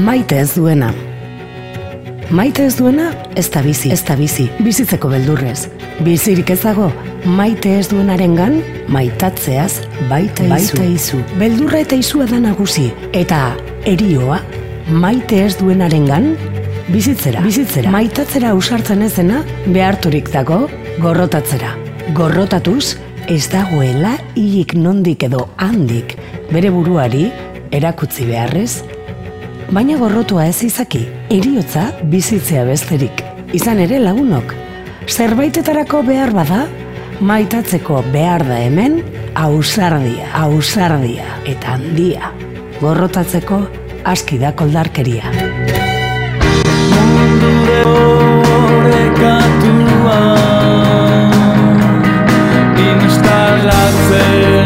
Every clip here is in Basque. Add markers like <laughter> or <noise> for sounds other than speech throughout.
Maite ez duena. Maite ez duena, ez da bizi, ez da bizi, bizitzeko beldurrez. Bizirik ez dago, maite ez duenaren gan, maitatzeaz baita izu. Baita izu. Beldurra eta izua da nagusi. Eta erioa, maite ez duenaren gan, bizitzera. Bizitzera. Maitatzera usartzen ezena, beharturik dago, gorrotatzera. Gorrotatuz, ez dagoela hilik nondik edo handik, bere buruari, erakutzi beharrez, baina gorrotua ez izaki, eriotza bizitzea besterik. Izan ere lagunok, zerbaitetarako behar bada, maitatzeko behar da hemen, ausardia, ausardia eta handia. Gorrotatzeko aski da koldarkeria. Instalatzen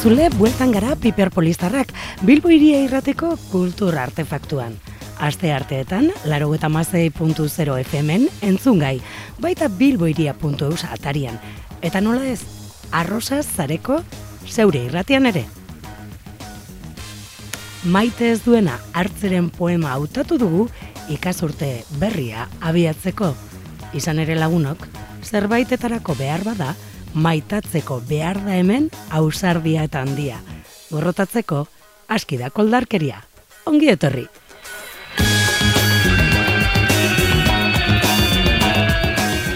entzule, bueltan gara piperpolistarrak, Bilbo iria irrateko kultur artefaktuan. Aste arteetan, laro eta FM-en entzun gai, baita bilboiria.eus atarian. Eta nola ez, arrosa zareko zeure irratian ere. Maite ez duena hartzeren poema hautatu dugu ikazurte berria abiatzeko. Izan ere lagunok, zerbaitetarako behar bada, maitatzeko behar da hemen ausardia eta handia. Gorrotatzeko, aski da koldarkeria. Ongi etorri!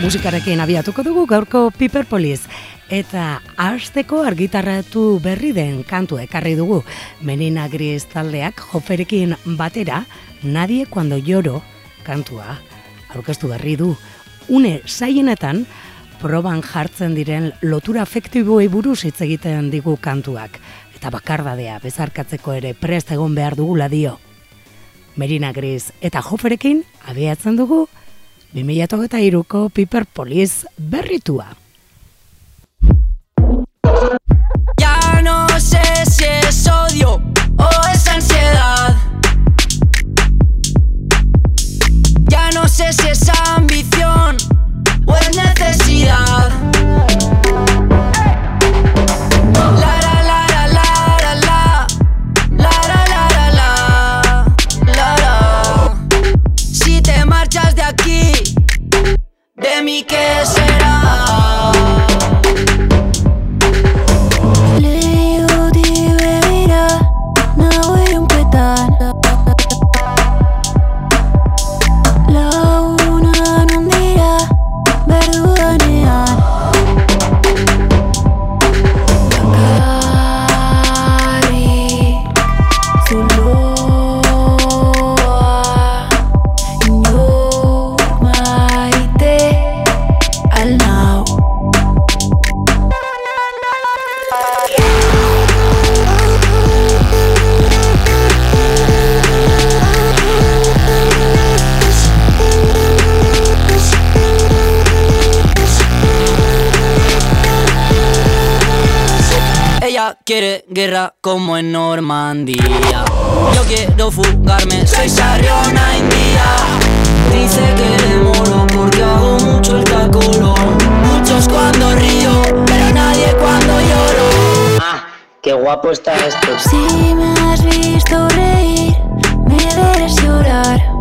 Musikarekin abiatuko dugu gaurko Piperpolis. Eta hasteko argitarratu berri den kantu ekarri dugu. Menina Gris taldeak joferekin batera, nadie cuando lloro kantua aurkeztu berri du. Une saienetan, proban jartzen diren lotura afektiboei buruz hitz egiten digu kantuak. Eta bakardadea bezarkatzeko ere prest egon behar dugula dio. Merina Gris eta Joferekin abiatzen dugu 2008ko Piper Police berritua. Ya no sé si necesidad. De aquí, de mí que se quiere guerra como en Normandía. Yo quiero fugarme, soy Sarriona India. Dice que le moro porque hago mucho el cacolo. Muchos cuando río, pero nadie cuando lloro. Ah, qué guapo está esto. Si me has visto reír, me verás llorar.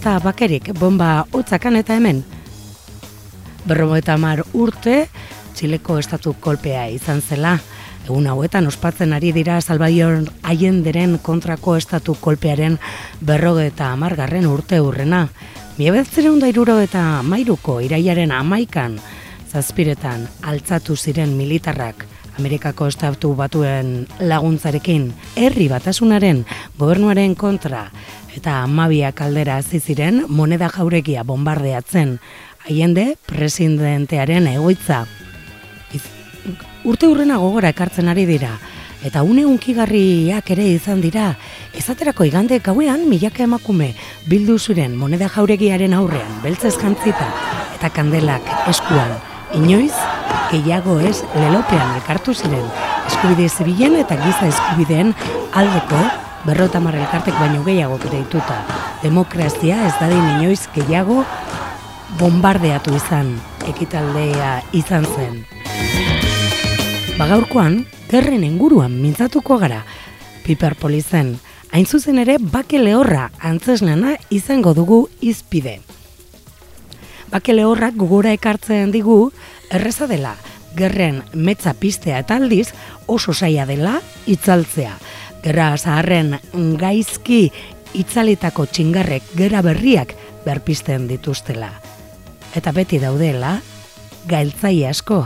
Da bakerik, bomba hotzakan eta hemen. Berrogeita hamar urte, Txileko estatu kolpea izan zela. Egun hauetan ospatzen ari dira Salvador Allenderen kontrako estatu kolpearen berrogeita hamargarren urte hurrena. Miebetzeren da iruro eta mairuko iraiaren amaikan, zazpiretan altzatu ziren militarrak Amerikako estatu batuen laguntzarekin herri batasunaren gobernuaren kontra eta amabiak aldera hasi ziren moneda jauregia bombardeatzen. Haiende presidentearen egoitza. Iz- urte urrena gogora ekartzen ari dira. Eta une unkigarriak ere izan dira, ezaterako igande gauean milaka emakume bildu zuren moneda jauregiaren aurrean, beltzez jantzita eta kandelak eskuan. Inoiz, gehiago ez lelopean elkartu ziren, eskubide zibilen eta giza eskubideen aldeko berrota elkartek baino gehiago deituta. Demokrazia ez dadin inoiz gehiago bombardeatu izan, ekitaldea izan zen. Bagaurkoan, gerren inguruan mintzatuko gara, Piper Polizen, hain zuzen ere bake lehorra antzeslana izango dugu izpide. Bake lehorrak gugura ekartzen digu, erreza dela, gerren metza pistea eta aldiz oso saia dela itzaltzea. Gerra zaharren gaizki itzalitako txingarrek gera berriak berpisten dituztela. Eta beti daudela, gailtzai asko,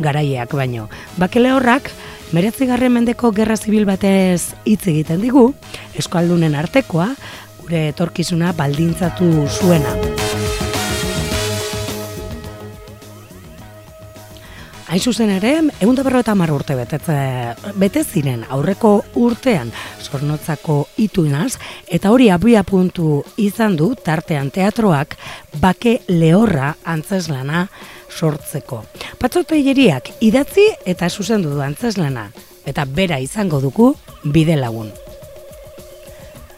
garaiak baino. Bakele horrak, meretzigarren mendeko gerra zibil batez hitz egiten digu, eskualdunen artekoa, gure etorkizuna baldintzatu zuena. Hain zuzen ere, egun da berroeta urte betetze, bete ziren aurreko urtean zornotzako ituinaz, eta hori abia puntu izan du tartean teatroak bake lehorra antzeslana sortzeko. Patzoteiriak idatzi eta zuzendu du antzeslana, eta bera izango dugu bide lagun.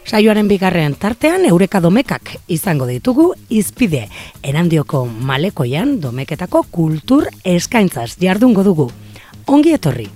Saioaren bigarren tartean eureka domekak izango ditugu izpide. Erandioko malekoian domeketako kultur eskaintzaz jardungo dugu. Ongi etorri!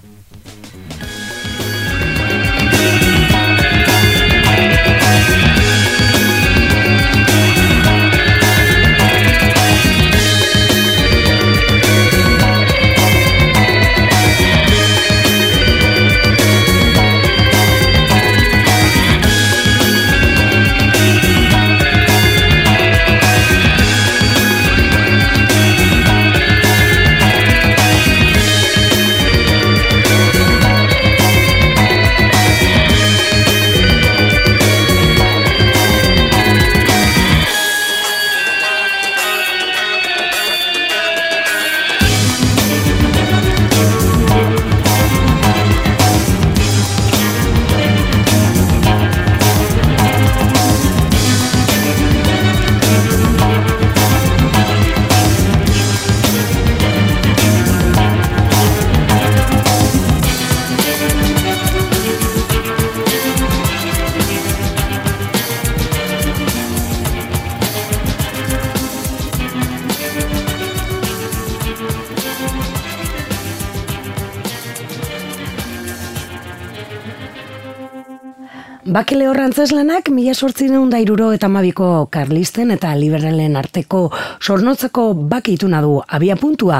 Bakele horrantzeslanak mila sortzineun da iruro eta mabiko karlisten eta liberalen arteko sornotzeko bakituna du abia puntua,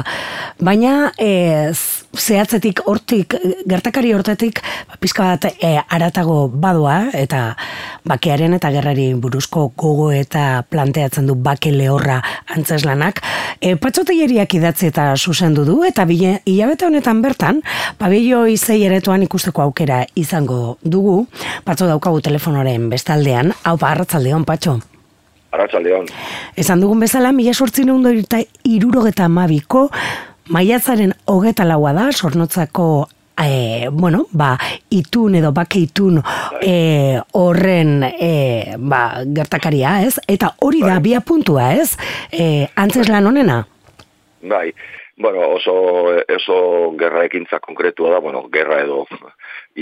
baina e, zehatzetik hortik, gertakari hortetik, pizka bat e, aratago badoa eta bakearen eta gerrari buruzko gogo eta planteatzen du bake lehorra antzeslanak. E, Patxoteieriak idatzi eta zuzendu du eta bile, hilabete honetan bertan, pabillo izei eretuan ikusteko aukera izango dugu, patxo dauka daukagu telefonoren bestaldean, hau pa, arratzaldeon, patxo. Arratzaldeon. Esan dugun bezala, mila sortzin egun eta irurogeta mabiko, maiatzaren hogeta laua da, sornotzako E, bueno, ba, itun edo bake itun e, horren e, ba, gertakaria, ez? Eta hori da, bai. bia puntua, ez? E, antzes lan honena? Bai, bueno, oso, oso gerra ekintza konkretua da, bueno, gerra edo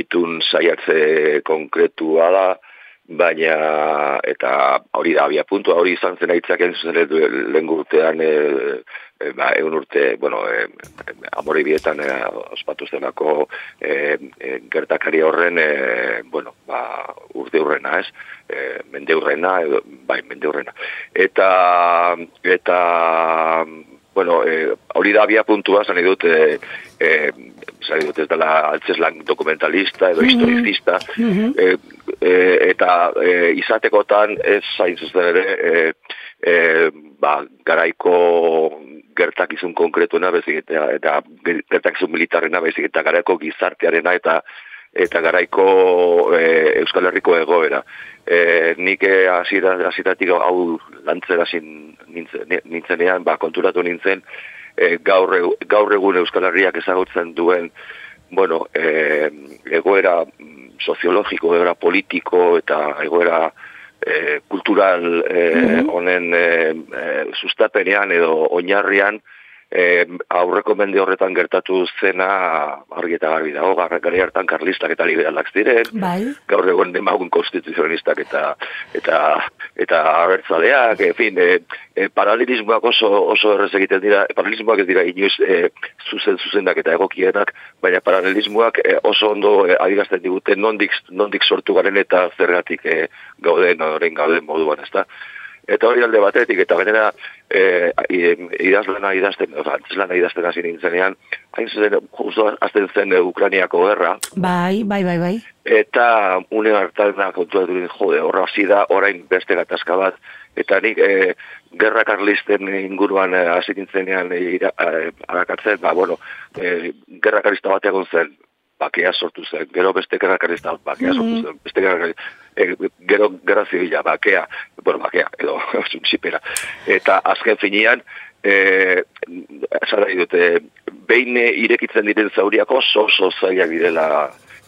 itun saiatze konkretua da, baina eta hori da abia puntua hori izan zen aitzak entzun urtean e, e, ba, egun urte, bueno, e, amore bietan e, ospatu zenako e, e, gertakari horren e, bueno, ba, urte hurrena, ez? E, mende hurrena, edo, bai, mende hurrena. Eta, eta bueno, e, hori da abia puntua, zan edut, e, e, zan edut ez dela altzeslan dokumentalista edo mm -hmm. historizista, mm eta e, izatekotan ez zain zuzen ere, e, e, ba, garaiko gertakizun konkretuena bezik eta, eta gertakizun militarrena bezik eta garaiko gizartearena eta eta garaiko e, Euskal Herriko egoera. E, nik hasiratik hau lantzera nintzen, nintzenean, ba, konturatu nintzen, e, gaur, gaur egun Euskal Herriak ezagutzen duen bueno, e, egoera mm, soziologiko, egoera politiko eta egoera e, kultural e, honen e, e, sustapenean edo oinarrian e, aurreko mende horretan gertatu zena argi eta garbi dago, gari hartan karlistak eta liberalak ziren, Bai. gaur egun demagun konstituzionistak eta eta eta abertzaleak, en fin, e, e, paralelismoak oso oso errez egiten dira, paralelismoak ez dira inoiz e, zuzen zuzenak eta egokienak, baina paralelismoak e, oso ondo e, adierazten digute nondik nondik sortu garen eta zergatik e, gauden orain gauden moduan, ezta? Eta hori alde batetik, eta benera e, idazlana idazten, oza, antzlana idazten hasi nintzenean, hain zuzen, justo azten zen e, Ukraniako gerra, Bai, bai, bai, bai. eta une hartan kontuatu dut, jode, horra hasi da, orain beste gatazka bat, eta nik e, gerra karlisten inguruan hasi nintzenean e, arakatzen, ba, bueno, e, gerra karlista bat egon zen, bakea sortu zen, gero beste gerra karlista bat bakea sortu zen, beste gerra karlista, e, gero gerra zibila, bakea, bueno, bakea, edo, <laughs> zipera, eta azken finean, e, zara dute, behin irekitzen diren zauriak oso oso zailak direla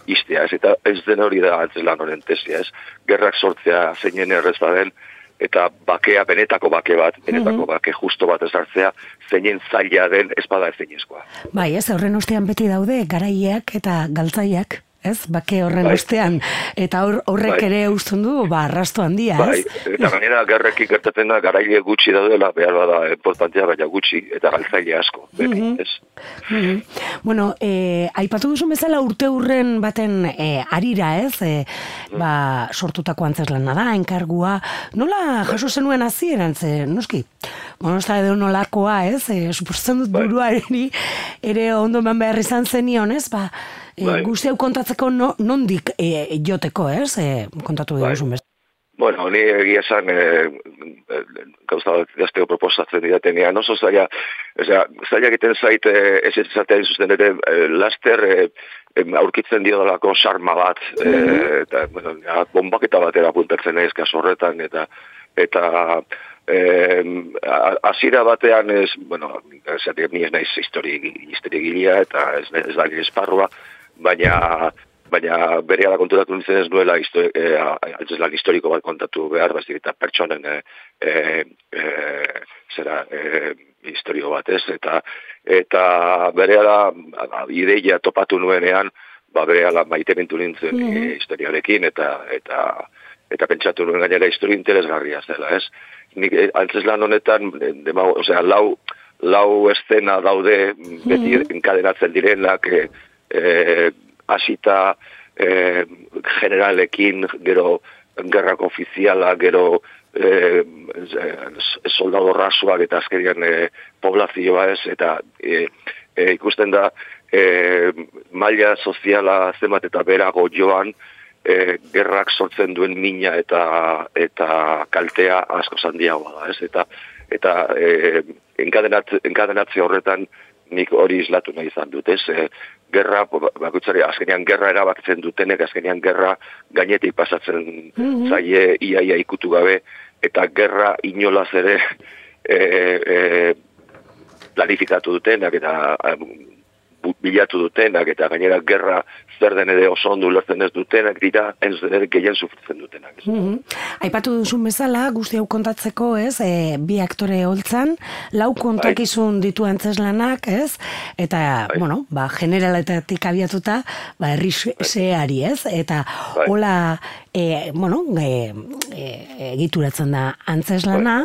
istea, ez, eta ez den hori da antzelan honen tesia, ez, gerrak sortzea zeinen errez baden, eta bakea, benetako bake bat, benetako bake justo bat ezartzea, zeinen zaila den espada ezeinezkoa. Bai, ez, horren ostean beti daude garaileak eta galtzaiak, ez? Bake horren Bai. ostean. Eta hor, horrek Bai. ere usten du, ba, arrasto handia, Bai, ez? eta gainera gerrekin gertatzen da garaile gutxi daudela, behar bada importantea, baina gutxi, eta galtzaile asko, beti, ez? Mhm. Bueno, eh, aipatu duzu bezala urte hurren baten eh, arira, ez? Eh, ba, sortutako antzeslana da, enkargua. Nola jaso zenuen hasieran ze, noski? Bueno, ez da edo nolakoa, ez? Eh, suposatzen dut Bai. buruari ere ondo eman behar izan zenion, ez? Ba, Bai. guzti hau kontatzeko no, nondik eh, joteko, ez? Eh, kontatu Bai. diguzun beste. Bueno, ni egia esan e, e, gauza bat idazteko proposatzen didatenean, oso zaila, osea, zaila egiten zait e, ez ez esatea zuzen ere e, laster e, aurkitzen dio dalako sarma bat, e, eta, bueno, ja, bombaketa batera puntatzen naiz kasu horretan, eta eta em, a- hasiera batean ez, bueno, esatik, ni ez naiz histori, histori gilea, eta ez, ez da esparrua, baina baina bere ala konturatu nintzen ez duela histo, e, lan historiko bat kontatu behar, baizik eta pertsonen e, e, e, zera e, historio bat ez, eta eta bere ala ideia topatu nuenean, ba bere ala maitementu nintzen e, historiarekin, eta eta eta pentsatu nuen gainera historia interesgarria zela, ez? Nik eh, antzeslan honetan, eh, dema, osea, lau, lau estena daude beti enkadenatzen direnak, e, e, hasita e, generalekin, gero gerrako ofiziala, gero e, soldado rasuak eta azkerian e, poblazioa ez, eta e, e, ikusten da e, maila soziala zenbat eta berago joan, e, gerrak sortzen duen mina eta eta kaltea asko handiagoa da, ez? Eta eta e, enkadenat, enkadenatze horretan nik hori islatu nahi izan dut, ez? E, gerra, bakutzari, azkenean gerra erabakitzen dutenek, azkenean gerra gainetik pasatzen zaie iaia ikutu gabe, eta gerra inolaz ere e, <laughs> e, planifikatu dutenak eta bu- bilatu dutenak eta gainera gerra zer den ere oso ondo ulertzen ez dutenak dira, hain zuzen ere gehien sufritzen dutenak. Ez? Mhm. Aipatu duzun bezala, guzti hau kontatzeko, ez, e, bi aktore holtzan, lau kontakizun ditu antzeslanak, ez, eta, Bai. bueno, ba, generaletatik abiatuta, ba, herri seari, ez, eta Bai. hola, e, bueno, e, e, egituratzen da antzeslana,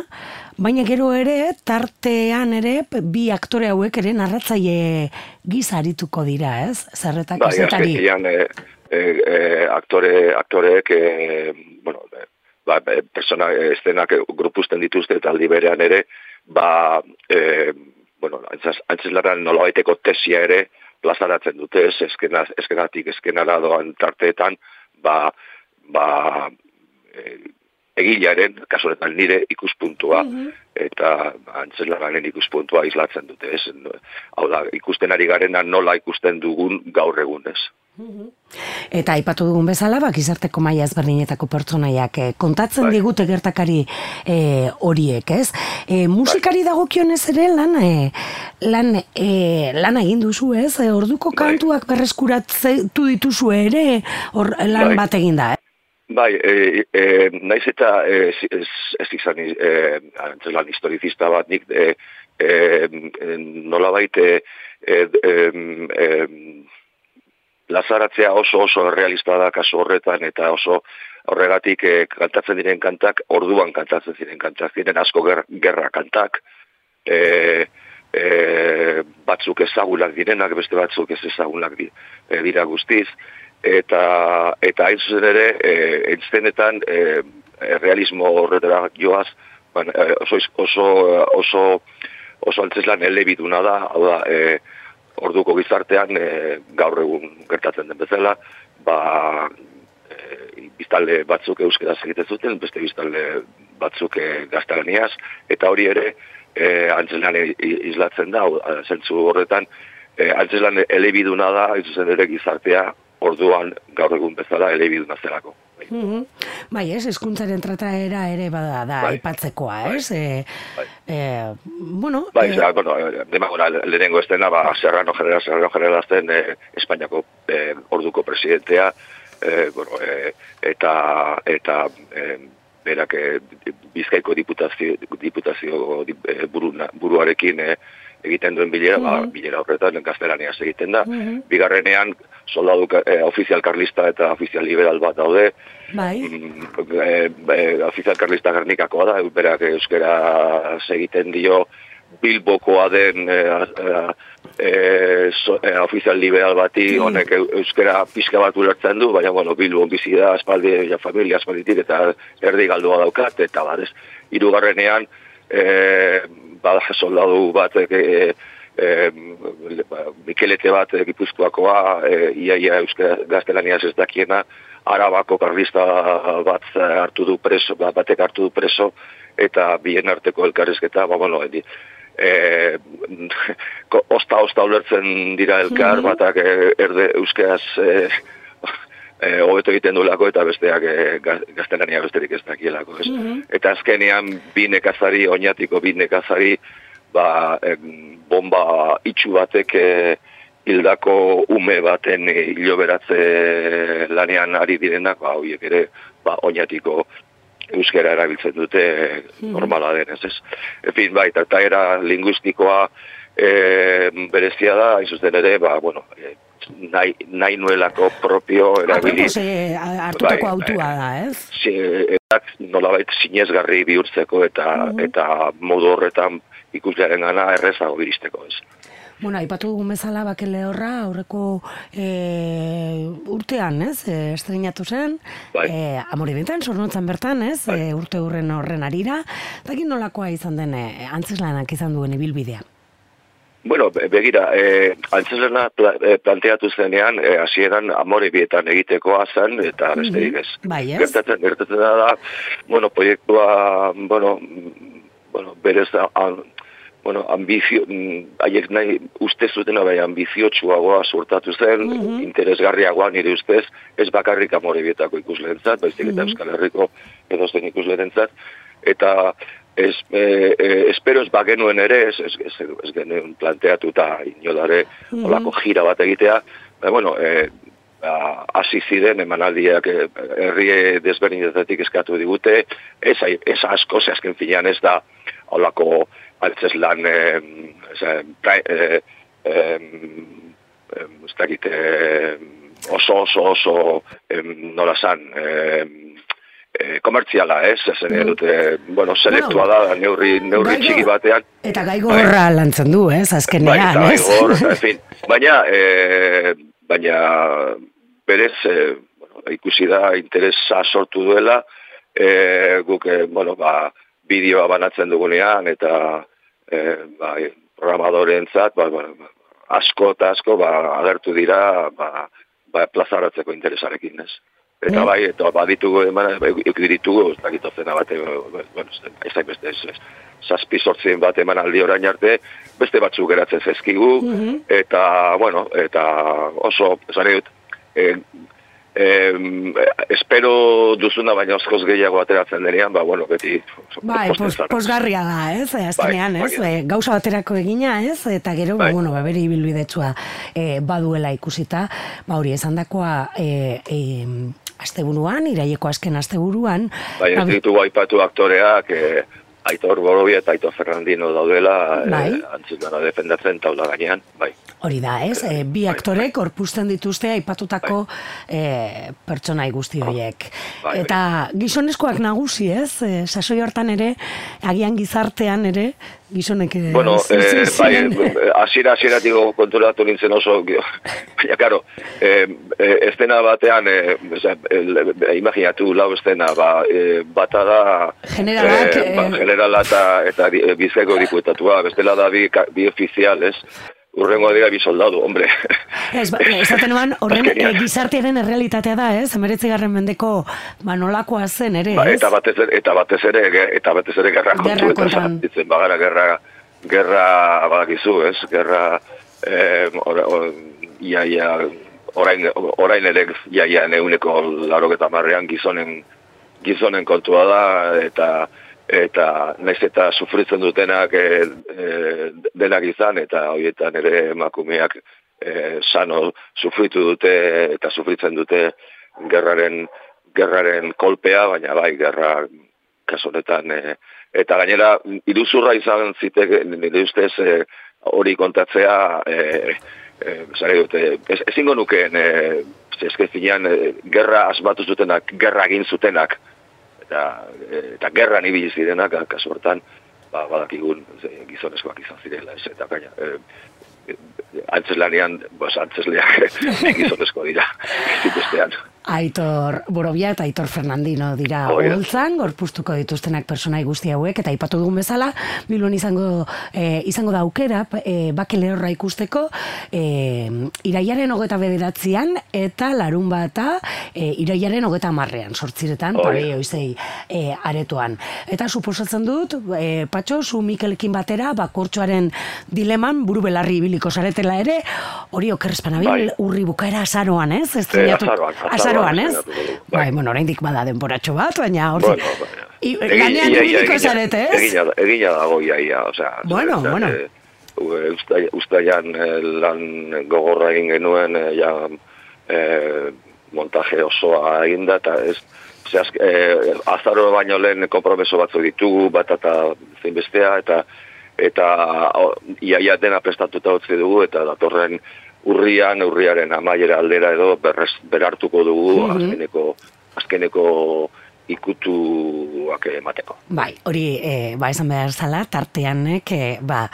baina gero ere, tartean ere, bi aktore hauek ere narratzaile gisa arituko dira, ez, zerretak ezetari. azkenean e, e, e, aktore, aktoreek, e, bueno, e, ba, persona, estenak grupusten dituzte eta aldi berean ere, ba, e, bueno, antzeslaran nolabaiteko tesia ere plazaratzen dute, ez, eskena, eskenatik eskenara doan tarteetan, ba, ba, e, egilearen, kasu honetan nire ikuspuntua, eta antzelaranen ikuspuntua islatzen dute, ez? Hau da, ikusten ari garena nola ikusten dugun gaur egun, ez? Eta aipatu dugun bezala, ba, gizarteko maila ezberdinetako pertsonaiak eh, kontatzen Bai. digute gertakari eh, horiek, ez? Eh, musikari dagokionez ere lan, eh, lan, eh, lan egin duzu, ez? Eh, orduko Bai. kantuak berreskuratzeitu dituzu ere, hor lan Bai. bat egin da, eh? Bai, e, e, naiz eta ez, ez, ez izan e, antzeslan historizista bat nik e, e, nola baite e, e, e, lazaratzea oso oso realista da kasu horretan eta oso horregatik e, kantatzen diren kantak orduan kantatzen ziren kantak ziren asko ger, gerra kantak e, e, batzuk ezagunak direnak beste batzuk ez ezagunak e, dira guztiz eta eta hain zuzen ere e, entzenetan e, realismo horretara joaz ban, e, oso, oso, oso oso antzeslan elebiduna da, hau da, e, orduko gizartean e, gaur egun gertatzen den bezala, ba, e, biztalde batzuk euskaraz egiten zuten, beste biztalde batzuk e, gaztelaniaz, eta hori ere e, antzeslan islatzen da, zentzu horretan, e, antzeslan elebiduna da, zuzen ere gizartea, orduan gaur egun bezala elebiduna zelako. Mhm. Bai, ez, eskuntzaren trataera ere bada da Bai. aipatzekoa, Bai. ez? E, Bai. e, bueno, Bai, e, eh, bueno, demagora, lehenengo estena, ba, Serrano General, Serrano General zen eh, Espainiako eh, orduko presidentea, eh, bueno, eh, eta, eta eh, berak eh, Bizkaiko diputazio, diputazio dip- eh, buruna, buruarekin eh, egiten duen bilera, ba, bilera horretan gaztelaniaz egiten da. Bigarrenean, soldadu eh, ofizial karlista eta ofizial liberal bat daude, bai, Mm, e, e, ofizial karlista gernikakoa da, berak euskera egiten dio. Bilbokoa den e, e, so, e, ofizial liberal bati honek eu- euskera pixka bat ulertzen du, baina bueno, Bilbon bizi da, aspaldi, ja, familia aspalditik eta erdi galdua daukat, eta badez, irugarrenean e, bada soldadu bat e, e, ba, Mikelete bat e, Gipuzkoakoa, e, ia, ia euskera gaztelaniaz ez dakiena, Arabako karlista bat hartu du preso, ba- batek hartu du preso, eta bien arteko elkarrizketa, ba, bueno, edi, e, <laughs> osta osta ulertzen dira elkar, batak e, erde euskeraz e, e, hobeto egiten duelako eta besteak e, ga- gaztelania besterik ez dakielako. Ez? Eta azkenean bi nekazari, oinatiko bi nekazari, ba, bomba itxu batek e, hildako ume baten e, hiloberatze lanean ari direnak, ba, horiek ere, ba, oinatiko euskera erabiltzen dute e, normala denez, ez. En fin, bai, eta era linguistikoa e, berezia da, hain zuzen ere, ba, bueno, e, nahi, nahi nuelako propio erabili. apropos, e, hartutako Bai, autua bai. da, ez? Si, erak nolabait sinezgarri bihurtzeko eta eta modu horretan ikuslearen gana errezago iristeko, ez. Bueno, aipatu dugun bezala bake lehorra aurreko e, urtean, ez? E, estrenatu zen, Bai. e, amore bintan, sornotzan bertan, ez? E, urte hurren horren arira. Dakin nolakoa izan den, e, antzeslanak izan duen ibilbidea. Bueno, be- begira, eh, antzeslana pla, eh, planteatu zenean, eh, hasieran amore bietan egitekoa zen, eta besterik ez. Bai, ez? Gertatzen, gertatzen da, bueno, proiektua, bueno, mm, bueno, berez, an, bueno, ambizio, mm, haiek nahi uste zutena bai ambiziotsuagoa sortatu zen, interesgarriagoa nire ustez, ez bakarrik amore bietako ikuslentzat, baizik eta Euskal Herriko edozen ikuslentzat, eta ez, e, e, espero ez bagenuen ere, ez, ez, ez, ez genuen planteatu eta inolare olako gira bat egitea, ba, bueno, e, ba, hasi ziren emanaldiak e, herri desberdinetatik eskatu digute, ez, ez asko, ze azken finean ez da olako altzez lan e, e, e, ez dakit, e, oso oso oso em, nola san, em, e, komertziala, ez? Ez dute, bueno, selektua da, neurri, neurri txiki batean. Eta gai gogorra lantzen du, ez? Bai, Azkenean, bai, ez? gor, <laughs> en fin. Baina, e, baina berez, e, bueno, ikusi da interesa sortu duela, e, guk, e, bueno, ba, bideoa banatzen dugunean, eta e, ba, programadorentzat, ba, ba, ba, asko eta asko ba, agertu dira ba, ba, plazaratzeko interesarekin, ez? Eta Mm. bai, eta baditugu eman, ditugu, ez dakit ozena bate, bueno, ez da beste, ez, zazpi sortzien bat eman aldi orain arte, beste batzuk geratzen zezkigu, eta, bueno, eta oso, esan dut, e, em, espero duzuna baina oskoz gehiago ateratzen denean, ba, bueno, beti... Bai, pos, posgarria da, ez? Azkenean, Bai, ez? bai. Gauza baterako egina, ez? Eta gero, ba, Bai. bueno, ba, bere ibilbidetsua e, baduela ikusita, ba, hori esandakoa e, e, asteburuan, iraieko azken asteburuan, Bai, ez ba, ditugu aipatu aktoreak, e, Aitor Borobia eta Aitor Fernandino daudela, Bai. e, antzukana defendatzen taula gainean, bai. Hori da, ez? E, bi Bai, aktorek orpusten dituzte aipatutako e, pertsonai guzti horiek. Bai, Eta gizonezkoak nagusi, ez? E, sasoi hortan ere, agian gizartean ere, gizonek... Bueno, eh, bai, ziren- hasiera hasieratiko konturatu nintzen oso, <laughs> baina, karo, eh, estena batean, eh, imaginatu lau estena, ba, eh, bata da, Generalak, eh, ba, generala eta, eta bizkaiko diputatua, bestela da bi, bi ofizial, ez? Urrengo dira bi soldadu, hombre. Ez, ba, esaten <laughs> nuen, horren e, gizartearen errealitatea da, ez? Emeretzi garren mendeko, ba, nolakoa zen ere, Ba, ez? eta batez ere, eta batez ere, eta batez ere gerra kontu eta ditzen bagara gerra, gerra badakizu, ez? Gerra, eh, or, or, ia, ia, orain, orain ere, ia, ia, neuneko laroketa marrean gizonen, gizonen kontua da, eta eta naiz eta sufritzen dutenak e, e, denak izan, eta horietan ere emakumeak e, sano sufritu dute eta sufritzen dute gerraren gerraren kolpea, baina bai, gerra kasu honetan e, eta gainera iruzurra izan zitek nire ustez e, hori kontatzea e, e, dute, ez, ezingo nukeen e, eske finean e, gerra asmatu zutenak, gerra egin zutenak eta e, eta gerran ibili zirenak kasu hortan ba badakigun gizonezkoak izan zirela ez eta gaina e, e, antzeslanean, pues antzesleak <laughs> gizonezko dira, <laughs> bestean. Aitor Borobia eta Aitor Fernandino dira holtzan, gorpuztuko dituztenak personai guzti hauek, eta aipatu dugun bezala, Bilbon izango, eh, izango da aukera, eh, bake lehorra ikusteko, eh, iraiaren hogeta bederatzean, eta larun bata, eh, iraiaren hogeta marrean, sortziretan, da. pabei oizei eh, aretoan. Eta suposatzen dut, eh, patxo, zu Mikelekin batera, bakortxoaren dileman, buru belarri ibiliko zaretela ere, hori okerrezpanabil, Bai. urri bukaera azaroan, ez? Estrenatu, azaroan, azaroan azaroan, ez? Bai, bueno, oraindik bada denboratxo bat, baina hor Bueno, baina- ia, ibiliko zarete, ez? Egina, egina dago ia, ia, osea. Bueno, bueno. eh, u- usta- Ustaian eh, lan gogorra egin genuen, eh, ja, eh, montaje osoa eginda, eta ez, ze azk- eh, azaro baino lehen kompromeso batzu ditugu, bat eta zein bestea, eta eta o, ia, ia dena prestatuta utzi dugu, eta datorren urrian, urriaren amaiera aldera edo berrez, berartuko dugu Mhm. azkeneko, azkeneko ikutuak emateko. Bai, hori, e, ba, esan behar zala, tarteanek, e, ba,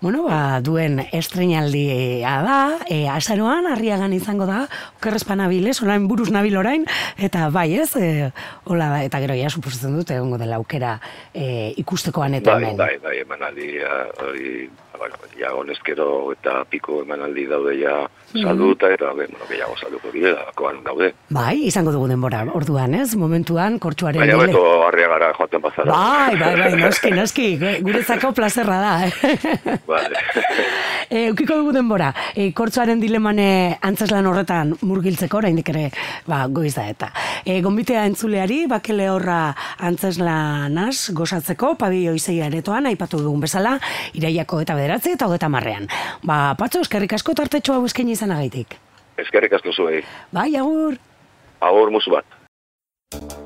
bueno, ba, duen estrenaldia da, e, azaroan, harriagan izango da, okerrezpan nabilez, orain buruz nabil orain, eta bai, ez, e, hola da, eta gero ja, suposatzen dute, egongo dela aukera e, ikustekoan eta Bai, hemen. bai, bai, emanaldi, hori, bueno, ja, honezkero eta piko emanaldi daude ja Mhm. salduta, eta, bueno, gehiago salduko direla, koan daude. Bai, izango dugu denbora, orduan, ez, momentuan, kortxuaren Baina beto harriagara joaten bazara. Bai, bai, bai, <laughs> noski, noski, guretzako plazerra da. <laughs> Vale. <laughs> E, ukiko dugu denbora, e, kortzoaren dilemane antzeslan horretan murgiltzeko, oraindik ere, ba, goiz da eta. E, gombitea entzuleari, bakele horra antzeslanaz gozatzeko, pabio izei aretoan, aipatu dugun bezala, iraiako eta bederatzi eta hogeta marrean. Ba, patxo, eskerrik asko tartetxo hau eskaini izanagaitik. Eskerrik asko zuei. Bai, agur! Agur musu bat.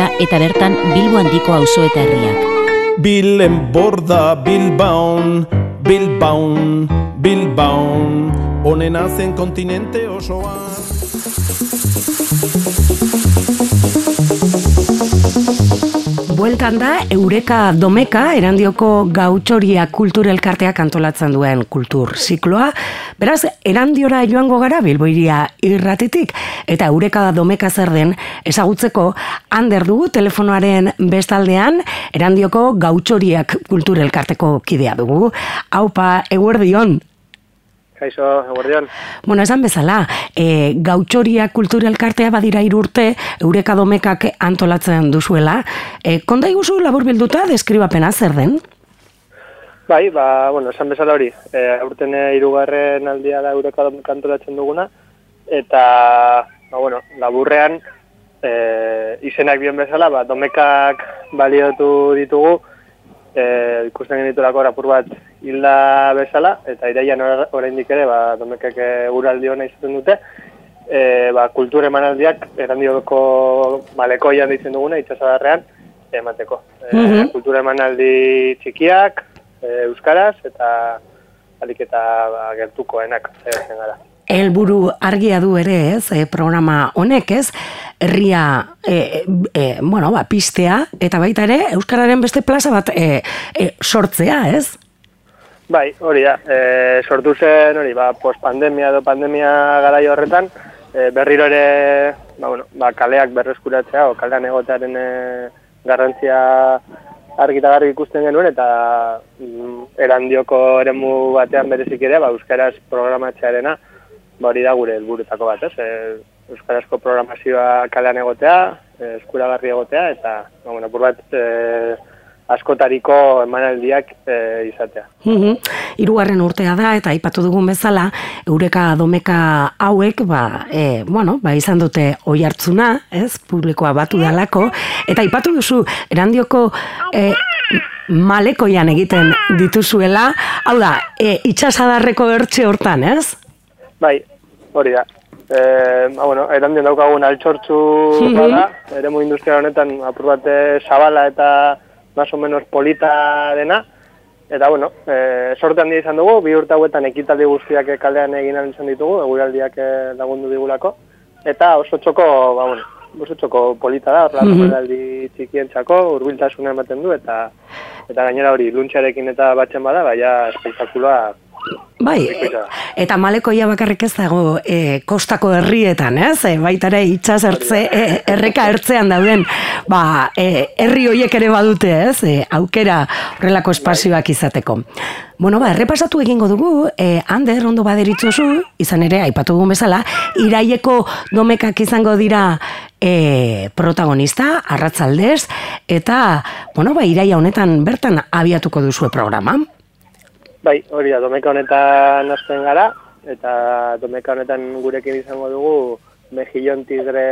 Iria eta bertan Bilbo handiko auzo eta herriak. Bilen borda Bilbaon, Bilbaon, Bilbaon, honena zen kontinente osoa. Bueltan da, Eureka Domeka, erandioko gautxoria kulturelkarteak antolatzen duen kultur zikloa. Beraz, erandiora joango gara bilboiria irratitik. Eta Eureka Domeka zer den, ezagutzeko, hander dugu telefonoaren bestaldean, erandioko gautxoriak kulturelkarteko kidea dugu. Haupa, eguerdion, Kaixo, eguerdion. Bueno, esan bezala, e, gautxoria kulturelkartea badira irurte, eureka domekak antolatzen duzuela. E, konda iguzu labur bilduta, deskribapena zer den? Bai, ba, bueno, esan bezala hori. E, aurten irugarren aldia da eureka domek antolatzen duguna. Eta, ba, bueno, laburrean, e, izenak bion bezala, ba, domekak baliotu ditugu, e, ikusten geniturako rapur bat hilda bezala, eta iraian or- oraindik ere, ba, domekek uraldi hona izaten dute, e, ba, kultur emanaldiak erandioko malekoian ditzen duguna, itxasadarrean, emateko. E, Mhm. Kultura emanaldi txikiak, e, euskaraz, eta alik eta ba, gertukoenak saiatzen gara. Helburu argia du ere, ez, e, programa honek, ez, herria, e, e, bueno, ba, pistea, eta baita ere, Euskararen beste plaza bat e, e, sortzea, ez? Bai, hori da. E, sortu zen hori, ba, postpandemia edo pandemia garai horretan, e, berriro ere, ba, bueno, ba, kaleak berreskuratzea, o kalean egotearen e, garrantzia argi eta garbi ikusten genuen, eta mm, erandioko eremu batean berezik ere, ba, euskaraz programatzearena, ba, hori da gure helburuetako bat, ez? E, euskarazko programazioa kalean egotea, e, eskuragarri egotea, eta, ba, bueno, bat, e, askotariko emanaldiak e, izatea. Mhm. Hirugarren urtea da eta aipatu dugun bezala Eureka Domeka hauek ba, e, bueno, ba izan dute oihartzuna, ez? Publikoa batu dalako eta aipatu duzu Erandioko e, malekoian egiten dituzuela, hau da, e, itxasadarreko ertxe hortan, ez? Bai, hori da. E, ba, bueno, erandien daukagun altxortzu Mhm. bada, eremu industrial honetan apur bat eh, zabala eta más o menos polita dena. Eta, bueno, e, sorte handia izan dugu, bi urte hauetan ekitaldi guztiak kalean egin izan ditugu, eguraldiak eh, lagundu digulako. Eta oso txoko, ba, bueno, oso txoko polita da, horrela mm txikientzako, hurbiltasuna ematen du, eta eta gainera hori, luntxarekin eta batzen bada, baina espektakuloa Bai, eta malekoia bakarrik ez dago e, kostako herrietan, ez? E, baita ere itxas ertze, e, erreka ertzean dauden, ba, e, herri hoiek ere badute, ez? E, aukera horrelako espazioak izateko. Bueno, ba, errepasatu egingo dugu, e, Ander, ondo baderitzozu, izan ere, aipatu dugun bezala, iraieko domekak izango dira e, protagonista, arratzaldez, eta, bueno, ba, iraia honetan bertan abiatuko duzue programa. Bai, hori da, domeka honetan hasten gara, eta domeka honetan gurekin izango dugu Mejillon Tigre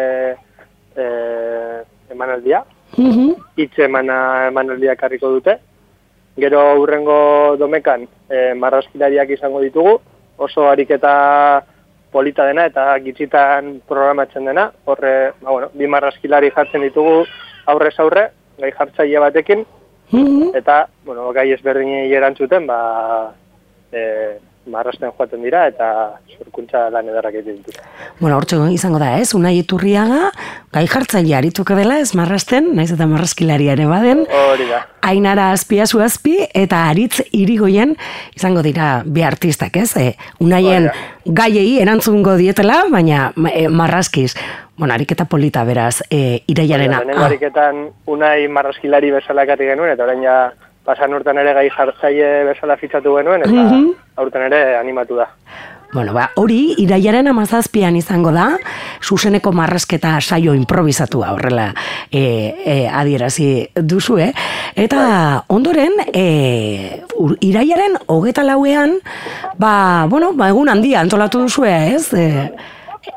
eh, emanaldia, hitz emana emanaldia karriko dute. Gero hurrengo domekan eh, marrazkilariak izango ditugu, oso ariketa polita dena eta gitzitan programatzen dena. Horre, ba, bueno, bi marrazkilari jartzen ditugu aurrez aurre, gai jartzaile batekin, Mhm. eta, bueno, gai ezberdinei erantzuten, ba, e, marrasten joaten dira, eta sorkuntza lan edarrak egiten dituzte. Bueno, hortxe izango da, ez? Unai iturriaga, gai jartzaile arituko dela, ez marrasten, naiz eta marrazkilaria ere baden, Hori da. Ainara azpiazu azpi eta aritz irigoien izango dira bi artistak, ez? E, unaien gaiei erantzungo dietela, baina e, marrazkiz. Bueno, ariketa polita beraz, e, iraiarena. Lehenengo ariketan unai marrazkilari bezala ekarri genuen, eta orain ja pasan urtean ere gai jartzaile bezala fitxatu genuen, eta Mhm. aurten ere animatu da. Bueno, ba, hori iraiaren amazazpian izango da, zuzeneko marrazketa saio improvisatua horrela e, e, adierazi duzu, eh? Eta ondoren, e, iraiaren hogeta lauean, ba, bueno, ba, egun handia antolatu duzue, ez? E,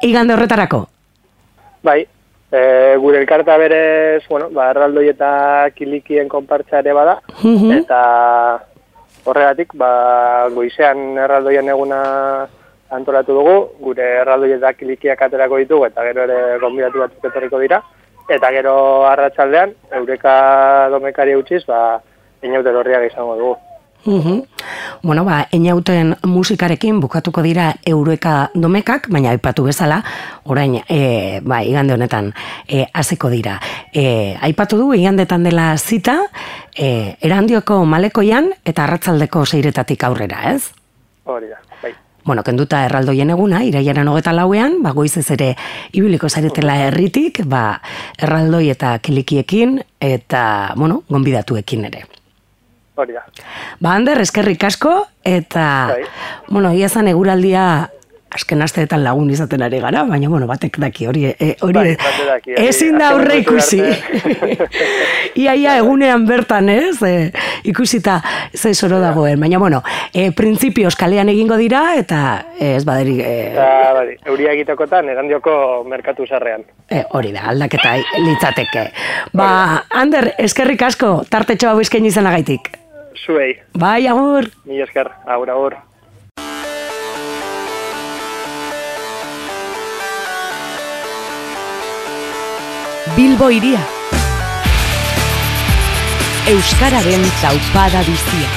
igande horretarako. Bai, e, gure elkarta berez, bueno, ba, erraldoi eta kilikien konpartza ere bada, Mhm. eta horregatik, ba, goizean erraldoien eguna antolatu dugu, gure erraldoi eta kilikiak aterako ditugu, eta gero ere gonbidatu batzuk etorriko dira, eta gero arratsaldean eureka domekari utziz, ba, inaute lorriak izango dugu. Mhm. Bueno, ba, einauten musikarekin bukatuko dira eureka domekak, baina aipatu bezala, orain, e, ba, igande honetan, e, hasiko dira. E, aipatu du, igandetan dela zita, e, erandioko malekoian eta arratzaldeko seiretatik aurrera, ez? Hori da, bai. Bueno, kenduta erraldoien eguna, iraiaren hogeta lauean, ba, goizez ere ibiliko zaretela herritik, ba, erraldoi eta kilikiekin, eta, bueno, gonbidatuekin ere. Hori da. Ba, Ander, eskerrik asko, eta, Bai. bueno, ia zan eguraldia azken asteetan lagun izaten ari gara, baina, bueno, batek daki, hori, e, hori, Bai, ezin da aurre ikusi. <laughs> ia, ia, egunean bertan, ez, e, ikusita ze soro dagoen, baina, bueno, e, printzipioz kalean egingo dira, eta e, ez baderi, e, Eta, bai, euria egitekotan, erandioko merkatu sarrean. e, hori da, aldaketa litzateke. Ba, Ander, eskerrik asko, tartetxo hau eskaini izanagaitik. Zuei, Bai, agur! mi esker, agur, agur. Bilbo iria. Euskararen taupada bizia.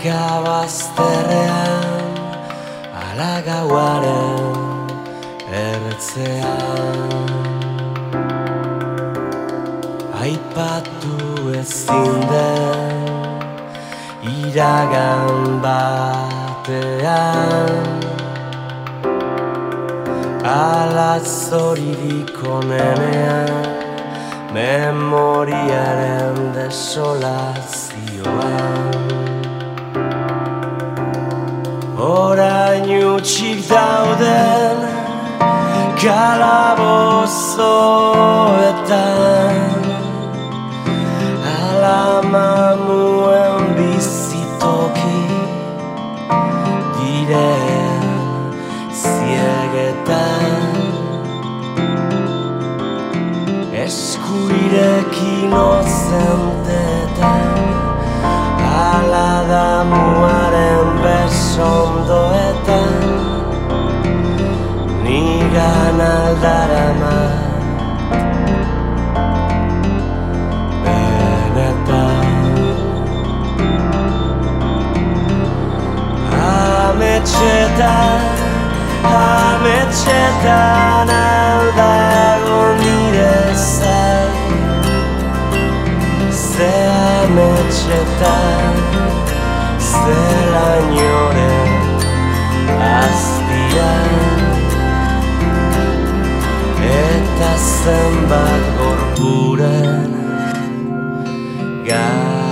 Erreka bazterrean ala gauaren ertzean. Aipatu ezin den iragan batean. Ala zoririk onenean Memoriaren desolazioan Orain utxik dauden Kalabozoetan. Ala mamuen bizitoki Diren ziegetan. Eskuirekin ozentetan Ala damuaren besondoetan Nigan aldarama Benetan Ametxetan Ametxetan aldago nire zai Ze ametxetan Zela inoren azpian Eta zenbat gorpuren gainean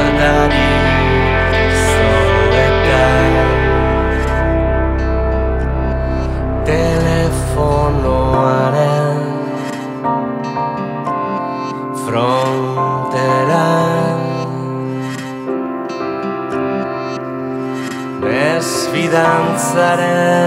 dardari zoetan telefonoaren fronteran. Mesfidantzaren banderan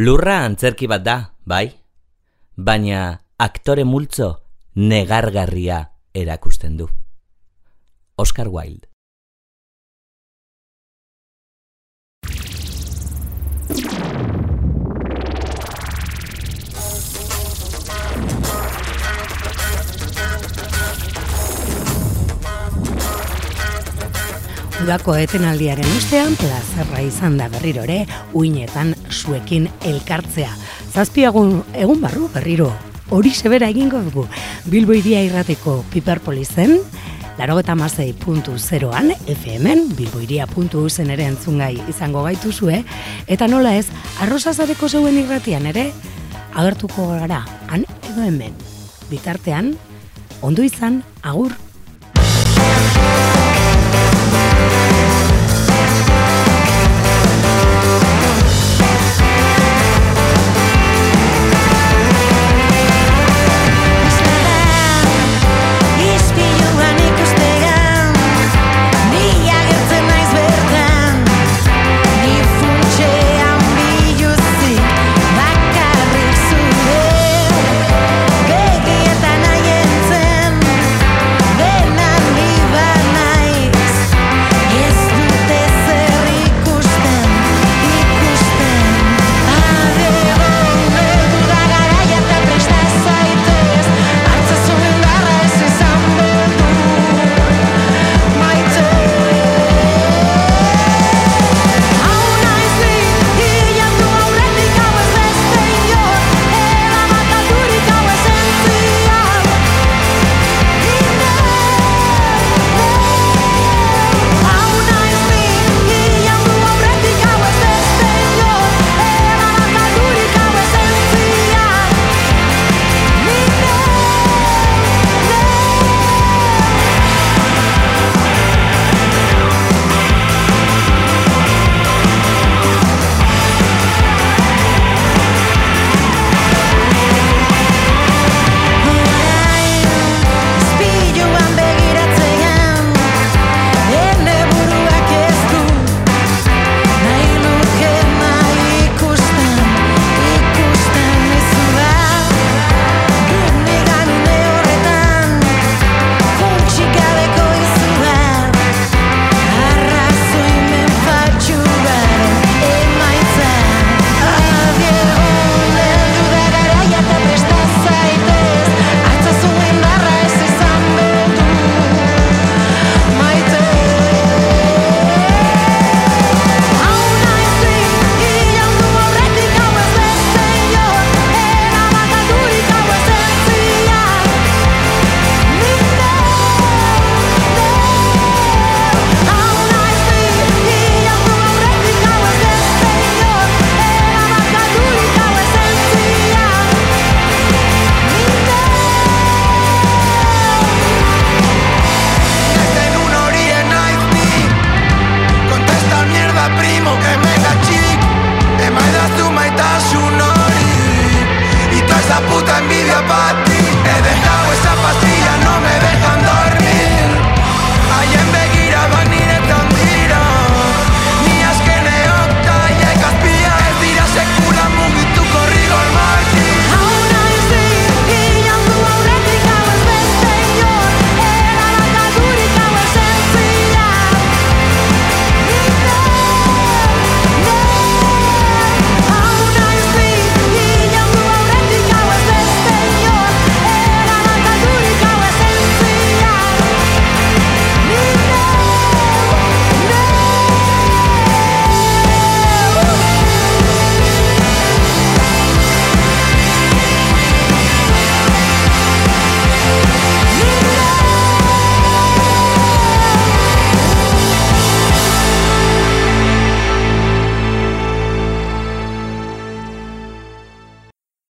Lurra antzerki bat da, bai? Baina aktore multzo negargarria erakusten du. Oscar Wilde Udako etenaldiaren ostean plazerra izan da berriro ere uinetan zuekin elkartzea. Zazpiagun egun barru berriro hori sebera egingo dugu. Bilbo iria irrateko Piperpolizen, larogeta mazei puntu zeroan, FM-en, bilboiria.usen ere entzungai izango gaituzue, eta nola ez, arrosazareko zeuen irratian ere, agertuko gara, han edo hemen. Bitartean, ondo izan, agur.